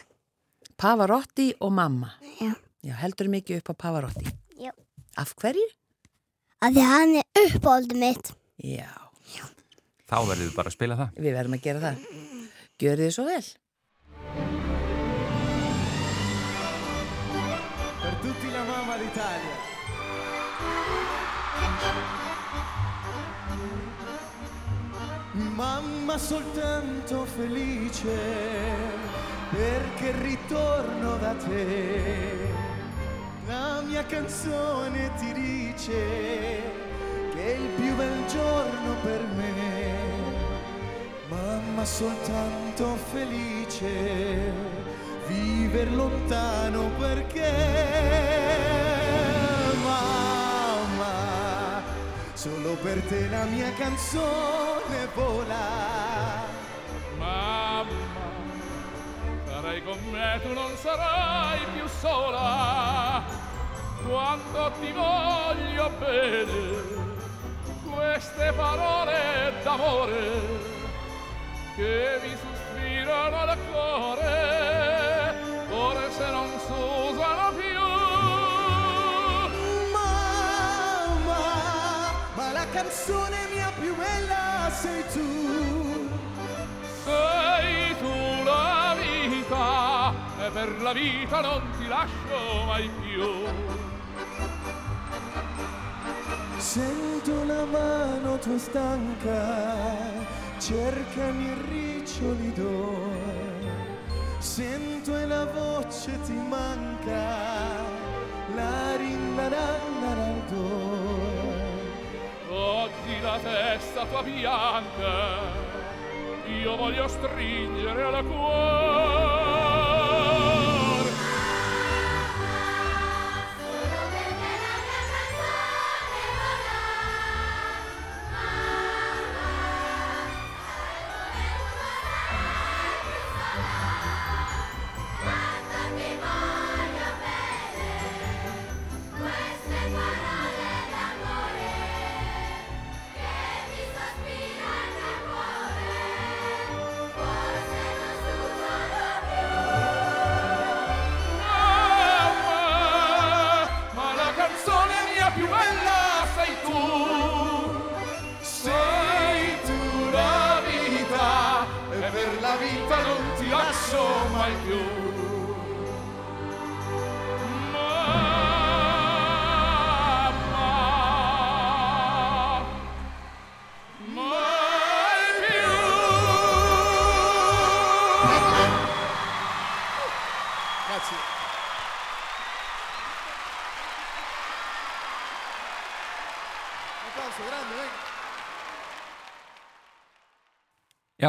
S1: Pavarotti og mamma.
S7: Já.
S1: Já, heldur mikið upp á Pavarotti.
S7: Já.
S1: Af hverju?
S7: Af því hann er uppáldið mitt.
S1: Já,
S3: Þá verðum við bara að spila það.
S1: við verðum að gera það. Gjörið þið svo vel.
S8: Per tutti la mamma d'Italia. Mamma soltanto felice perché ritorno da te. La mia canzone ti dice che è il più bel giorno per me. Mamma soltanto felice,
S3: viver lontano perché mamma, solo per te la mia canzone vola.
S9: Sarai con me, tu non sarai più sola. Quando ti voglio bene, queste parole d'amore che mi sospirano al cuore, forse non s'usano più.
S3: Mamma, ma la canzone mia più bella sei tu.
S9: Sei e per la vita non ti lascio mai più.
S3: Sento la mano tua stanca, cercami riccioli d'oro. Sento e la voce ti manca, la rinnarannarador.
S9: Oggi la testa tua bianca, io voglio stringere al cuore.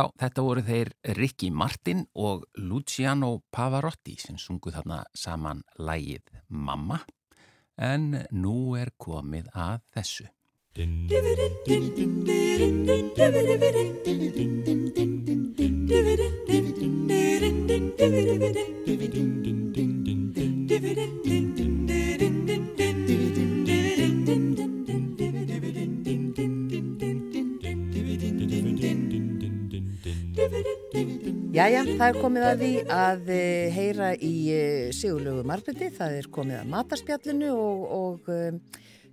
S2: Já, þetta voru þeir Ricky Martin og Luciano Pavarotti sem sungu þarna saman lægið Mamma en nú er komið að þessu.
S1: Jæja, það er komið að því að eh, heyra í eh, Sigurlögu Margreti, það er komið að mataspjallinu og, og um,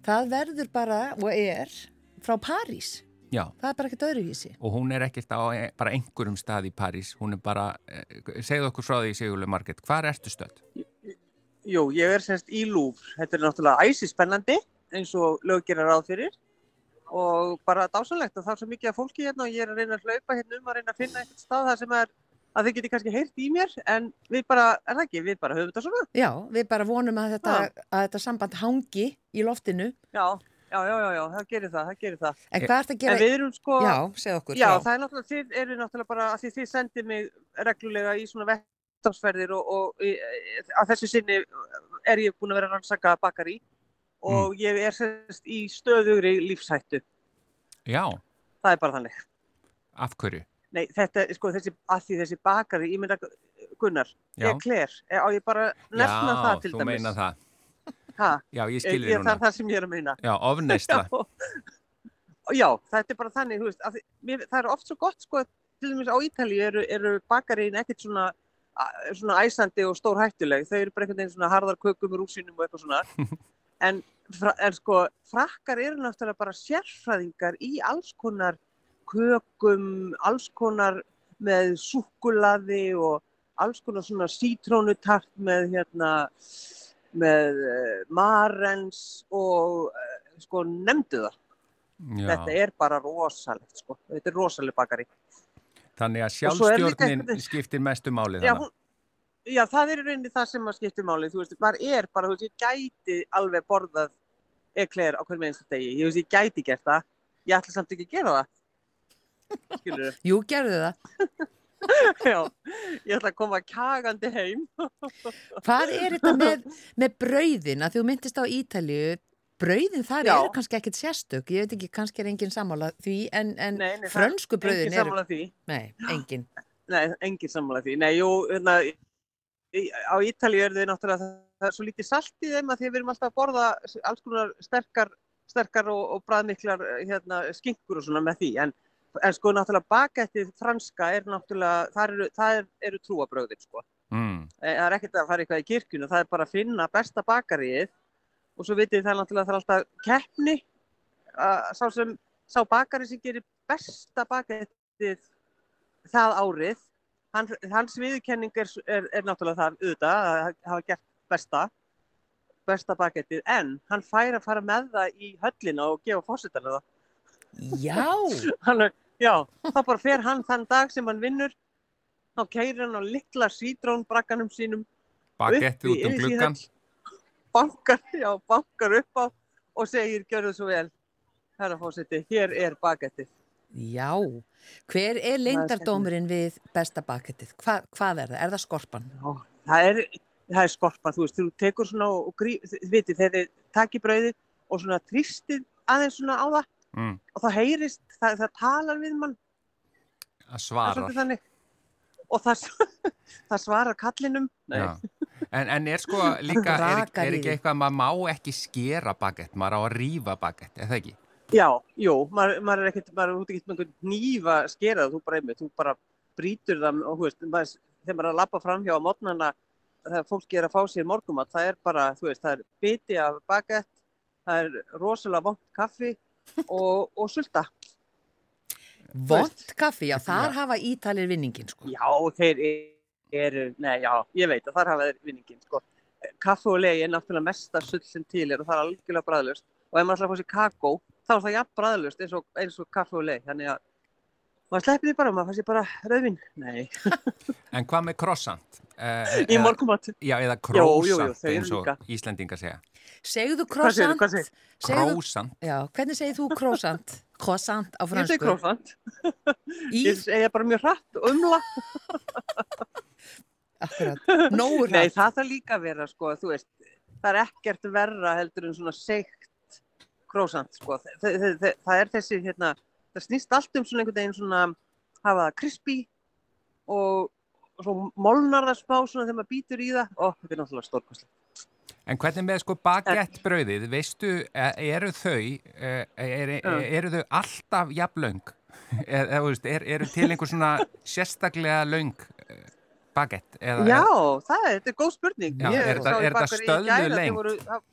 S1: það verður bara, og er, frá París.
S2: Já,
S1: Það er bara ekkert öðruvísi.
S2: og hún er ekkert á bara einhverjum stað í París, hún er bara, segðu okkur frá því Sigurlu Marget, hvar ertu stödd?
S10: Jú, ég er semst í Louvre. Þetta er náttúrulega æsi spennandi eins og lög gera ráð fyrir og bara dásanlegt að það er svo mikið af fólki hérna og ég er að reyna að hlaupa hérna um að reyna að finna einhvern stað þar sem er að þið geti kannski heyrt í mér en við bara, er það ekki, við bara höfum þetta svona.
S1: Já, við bara vonum að þetta, að þetta samband hangi í loftinu.
S10: Já, já, já, já, já, það gerir það, það gerir það.
S1: En hvað ert að gera?
S10: En við erum sko,
S1: Já, segð okkur.
S10: já,
S1: frá.
S10: það er náttúrulega, þið eru náttúrulega bara, að því þið sendið mig reglulega í svona vettafsferðir og, og í- að þessu sinni er ég búin að vera rannsaka bakari og ég er semst í stöðugri lífshættu.
S2: Já,
S10: Það er bara þannig.
S2: af hverju?
S10: Nei, þetta, sko, þessi, að því þessi bakari, ég meina, Gunnar,
S2: Já.
S10: Eclair, á ég bara nefna
S2: Já,
S10: það til
S2: þú
S10: dæmis.
S2: meina það.
S10: Ha,
S2: Já, ég
S10: ég,
S2: skilði
S10: ég,
S2: þér
S10: það
S2: núna.
S10: sem ég er að meina.
S2: Já, ofneisla.
S10: Já, þetta er bara þannig, þú veist, að mér, það er oft svo gott, sko, til dæmis á Ítalíu eru, eru bakarín ekkert svona, svona æsandi og stór hættuleg, þau eru bara einhvern veginn svona harðar kökum með rúsinum og eitthvað svona, en, en sko, frakkar eru náttúrulega bara sérfræðingar í alls konar kökum, alls konar með súkkulaði og alls konar svona sítrónutart með hérna, með uh, marens og uh, sko nefndu það.
S2: Já,
S10: Þetta er bara rosalegt sko. Þetta er rosaleg bakari.
S2: þannig að sjálfstjórnin
S10: einhvern-
S2: skiptir mestu máli þannig.
S10: hún, já, það er rauninni það sem skiptir máli. Þú veist, maður er bara, þú veist, ég gæti alveg borðað ekler á hverjum einstu degi. Ég veist, ég gæti gert það. Ég ætla samt ekki að gera það. Skilur
S1: Jú, gerðu það.
S10: Já, ég ætla að koma kagandi heim.
S1: Hvað er þetta með, með brauðin að þú myndist á Ítalju brauðin þar
S10: Já.
S1: eru kannski ekkert sérstök ég veit ekki, kannski er engin sammála því en, en
S10: Nei, nei,
S1: frönsku brauðin eru
S10: sammála því.
S1: Nei, engin
S10: Nei, engin sammála því. Nei, jú, hérna, á Ítalíu er þið náttúrulega, það er svo lítið salt í þeim að því við erum alltaf að borða alls konar sterkar, sterkar og, og bræðmiklar hérna, skinkur og svona með því. En, en sko náttúrulega bakettið franska er náttúrulega, það eru, það er, eru trúabröðin sko.
S2: Mm.
S10: Eh, Það er ekkert að fara eitthvað í kirkjunu, það er bara að finna besta bakaríið og svo vitið það náttúrulega það er alltaf keppni að sá sem, sá bakari sem gerir besta bakettið það árið, hann, hans viðurkenning er, er, er náttúrulega það auðvitað að hafa gert besta, besta bakettið, en hann fær að fara með það í höllina og gefa fórsetana það.
S1: Já,
S10: Hann, er- já, þá bara fer hann þann dag sem hann vinnur, þá keirir hann á litla sítrónbragganum sínum
S2: Bagetti út um gluggan.
S10: bankar, já, bankar upp á og segir, gjörðu svo vel, herra fósiti, hér er bagettið.
S1: já Hver er leindardómurinn við besta bakettið? Hva, hvað er það? Er það skorpan?
S10: Já, það er, það er skorpa, þú veist, þú tekur svona og, grí, þið vitið, þegar þið takir brauðið og svona tristið aðeins svona á það
S2: Mm.
S10: og það heyrist, það, það talar við mann,
S2: Að
S10: það er
S2: svara.
S10: svolítið þannig. Og það, það svarar kallinum.
S2: En, en er sko líka, er, er ekki eitthvað, maður má ekki skera bagett, maður á að rífa bagett, er það ekki?
S10: Já, jú, maður, maður er ekkert, maður er út ekkert með einhvern nýfa skerað, þú bara einmitt, þú bara brýtur það og þú veist, maður, þegar maður er að lappa fram hjá á mótnana þegar fólki er að fá sér morgumat, það er bara, þú veist, það er biti af bagett, það er rosalega vont kaffi og, og sulta.
S1: Vont kaffi, já, þar hafa ítalir vinningin sko.
S10: Já, þeir eru, nei, já, ég veit að þar hafa þeir vinningin, sko. Kaffi og legi er náttúrulega mesta sull sem til er og það er algjörlega bræðlust og ef maður ætlar að fá sér kakó, þá er það jafn bræðlust eins og, eins og kaffi og legi, þannig að maður sleppir því bara, maður fær sér bara rauðvin. Nei,
S2: En hvað með krossant? Uh,
S10: í morgumat.
S2: Já, eða
S10: eru
S2: eins og
S10: líka.
S2: Íslendingar segja.
S1: Segðu croissant
S10: hvað segirðu?
S1: segðu,
S2: Krósant.
S1: Já, hvernig segir þú croissant? Croissant á
S10: Ég
S1: fransku
S10: segi krófant.
S1: Í,
S10: Ég segi bara mjög hratt og umla.
S1: akkurat, nógu
S10: Nei,
S1: hratt
S10: það þarf líka að vera, sko, þú veist, það er ekkert verra heldur en svona seikt krósant, sko. Það, það, það, það er þessi, hérna, það snýst allt um svona einhvern veginn svona, hafa það crispy og, og svo molnar það smá svona þegar maður býtur í það. Ó, þetta er náttúrulega stórkostlega.
S2: En hvernig með sko bagettbrauðið, veistu, e- eru þau, e- er, er, eru þau alltaf jafnlöng? Er, er, veist, er, eru til einhver svona sérstaklega löng eh, bagett? Eða,
S10: Já, það er, þetta er góð spurning.
S2: Já,
S10: Ég
S2: er þetta- er
S10: voru- það-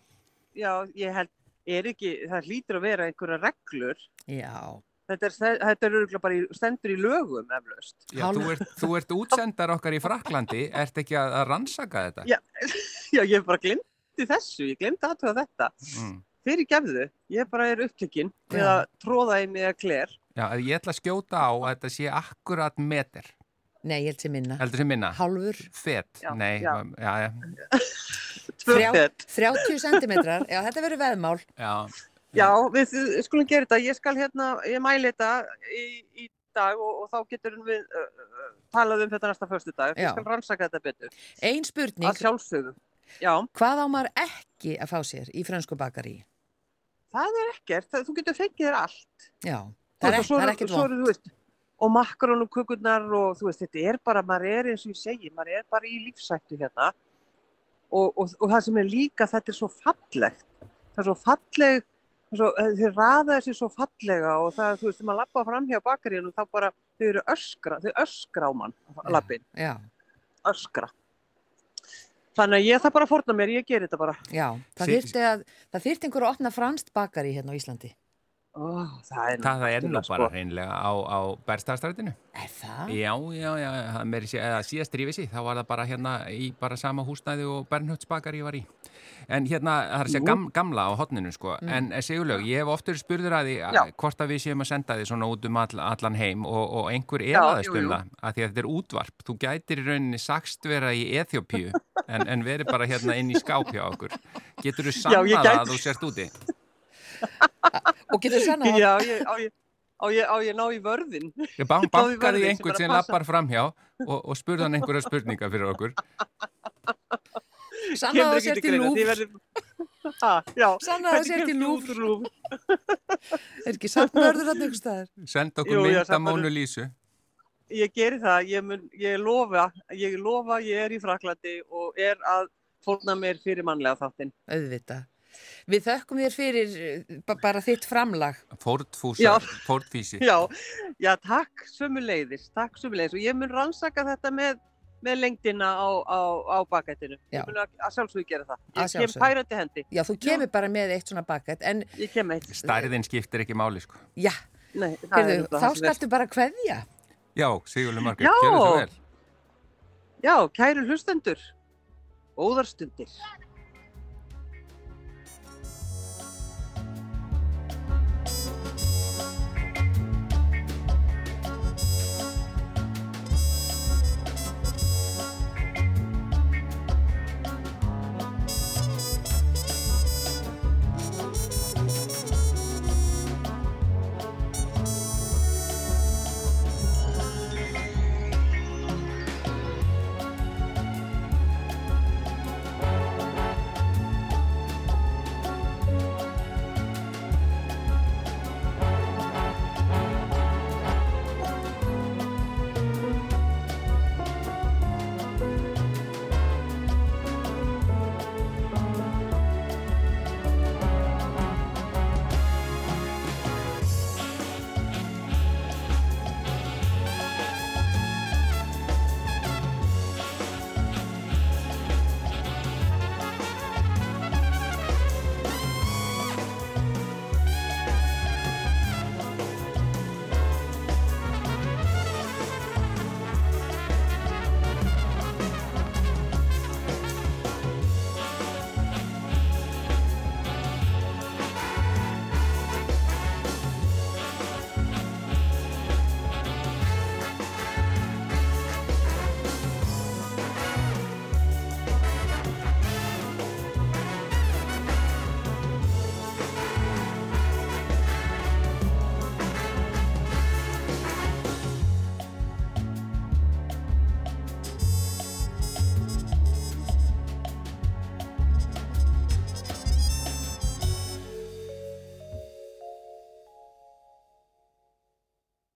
S10: Já, ég held, er ekki, það hlýtur að vera einhverja reglur.
S1: Já,
S10: Þetta er, þetta er bara í, stendur í lögum eflaust.
S2: Já, þú ert, þú ert útsendar okkar í Fraklandi, ert ekki að, að rannsaka þetta?
S10: Já, já, ég bara glemdi þessu, ég glemdi aðtöða þetta.
S2: Mm.
S10: Fyrir gefðu, ég bara er upptökinn
S1: Já.
S10: að tróða í mig að kler.
S2: Já, ég ætla að skjóta á að þetta sé akkurat meter.
S1: nei, ég held sem minna
S2: Heldur sem minna?
S1: Hálfur,
S2: Fet?
S10: Já,
S2: Nei,
S10: já.
S2: já, já.
S1: Þrjá-
S10: fett.
S1: 30 centimetrar Já, þetta verður veðmál
S2: já.
S10: Já, við skulum gera þetta. Ég skal hérna, ég mæli þetta í, í dag og, og þá getur við uh, talað um þetta næsta förstu dag. Ég skal rannsaka þetta betur.
S1: Ein spurning,
S10: Að sjálfsögðu. Já,
S1: hvað á maður ekki að fá sér í frönsku bakari?
S10: það er ekkert. Það, þú getur fengið þér allt.
S1: Já, það er,
S10: og
S1: er ekkert
S10: svo
S1: vond
S10: eru, þú veist, og kukurnar og þú veist, þetta er bara, maður er eins og ég segi, maður er bara í lífsættu hérna og, og, og það sem er líka, þetta er svo fallegt, það er svo falleg, það er svo, þau raða þessi svo fallega og það, þú veist, þegar maður lappa fram hjá bakaríunum þá bara, þau eru öskra, þau öskra á mann, lappin,
S1: Já,
S10: öskra. Þannig að ég það bara fórna mér, ég ger þetta bara.
S1: já, það
S2: Sí-
S1: þyrfti að opna franskt bakari hérna á Íslandi
S10: Ó, það er,
S2: Það er nú bara
S10: sko.
S2: hreinlega á, á Berstafstrætinu.
S1: Er það?
S2: Já, já, já, eða síðast rífið þá var það bara hérna í bara sama húsnæði og Bernhöldsbakar ég var í. En hérna, það er að segja gam, gamla á hotninu, sko. En eh, Sigurlaug, ég hef oftur spurður að því
S10: Mm.
S2: Að, hvort að við séum að senda því svona út um all, allan heim og, og einhver
S10: jú,
S2: um það, að því að þetta er útvarp. Þú gætir í rauninni sagst vera í Eþjópíu en, en verið bara hérna inn í skáp hjá okkur. Getur þú
S10: Já,
S1: Og getur sann að
S10: Já, ég, á, ég, á ég, á ég ná í vörðin.
S2: Ég ban
S10: Náðu í
S2: bankaði í einhvern
S10: er að
S2: sem lappar framhjá og, og spurði hann einhverja spurninga fyrir okkur.
S1: Sanna það sér til lúf.
S10: Já,
S1: Sanna það sér til lúf. Er ekki samt vörður hann einhver staðar?
S2: Senda okkur mynda Mónu Lísu.
S10: Ég geri það, ég, mun, ég lofa, ég lofa, ég er í Fraklandi og er að fórna mér fyrir mannlega þáttinn.
S1: Auðvitað. Við þökkum þér fyrir eh, ba- bara þitt framlag.
S2: Fórtfúsa,
S10: Já.
S2: fórtfísi.
S10: Já, já, takk sömuleiðis, takk sömuleiðis og ég mun rannsaka þetta með, með lengdina á, á, á bakættinu.
S1: Já.
S10: Ég mun að, að sjálfsögðu gera það.
S1: Að
S10: Ég kem pærandi hendi.
S1: Já, þú kemur bara með eitt svona bakætt, en
S10: Ég kem eitt.
S2: Stærðin skiptir ekki máli, sko.
S1: já,
S10: Nei, það er
S1: heyrðu, þá
S10: það
S1: skaltu bara kveðja.
S2: Já, Sigurður Margrét,
S10: Já.
S2: gerðu svo vel.
S10: Já, kæru hlustendur, óðarstundir.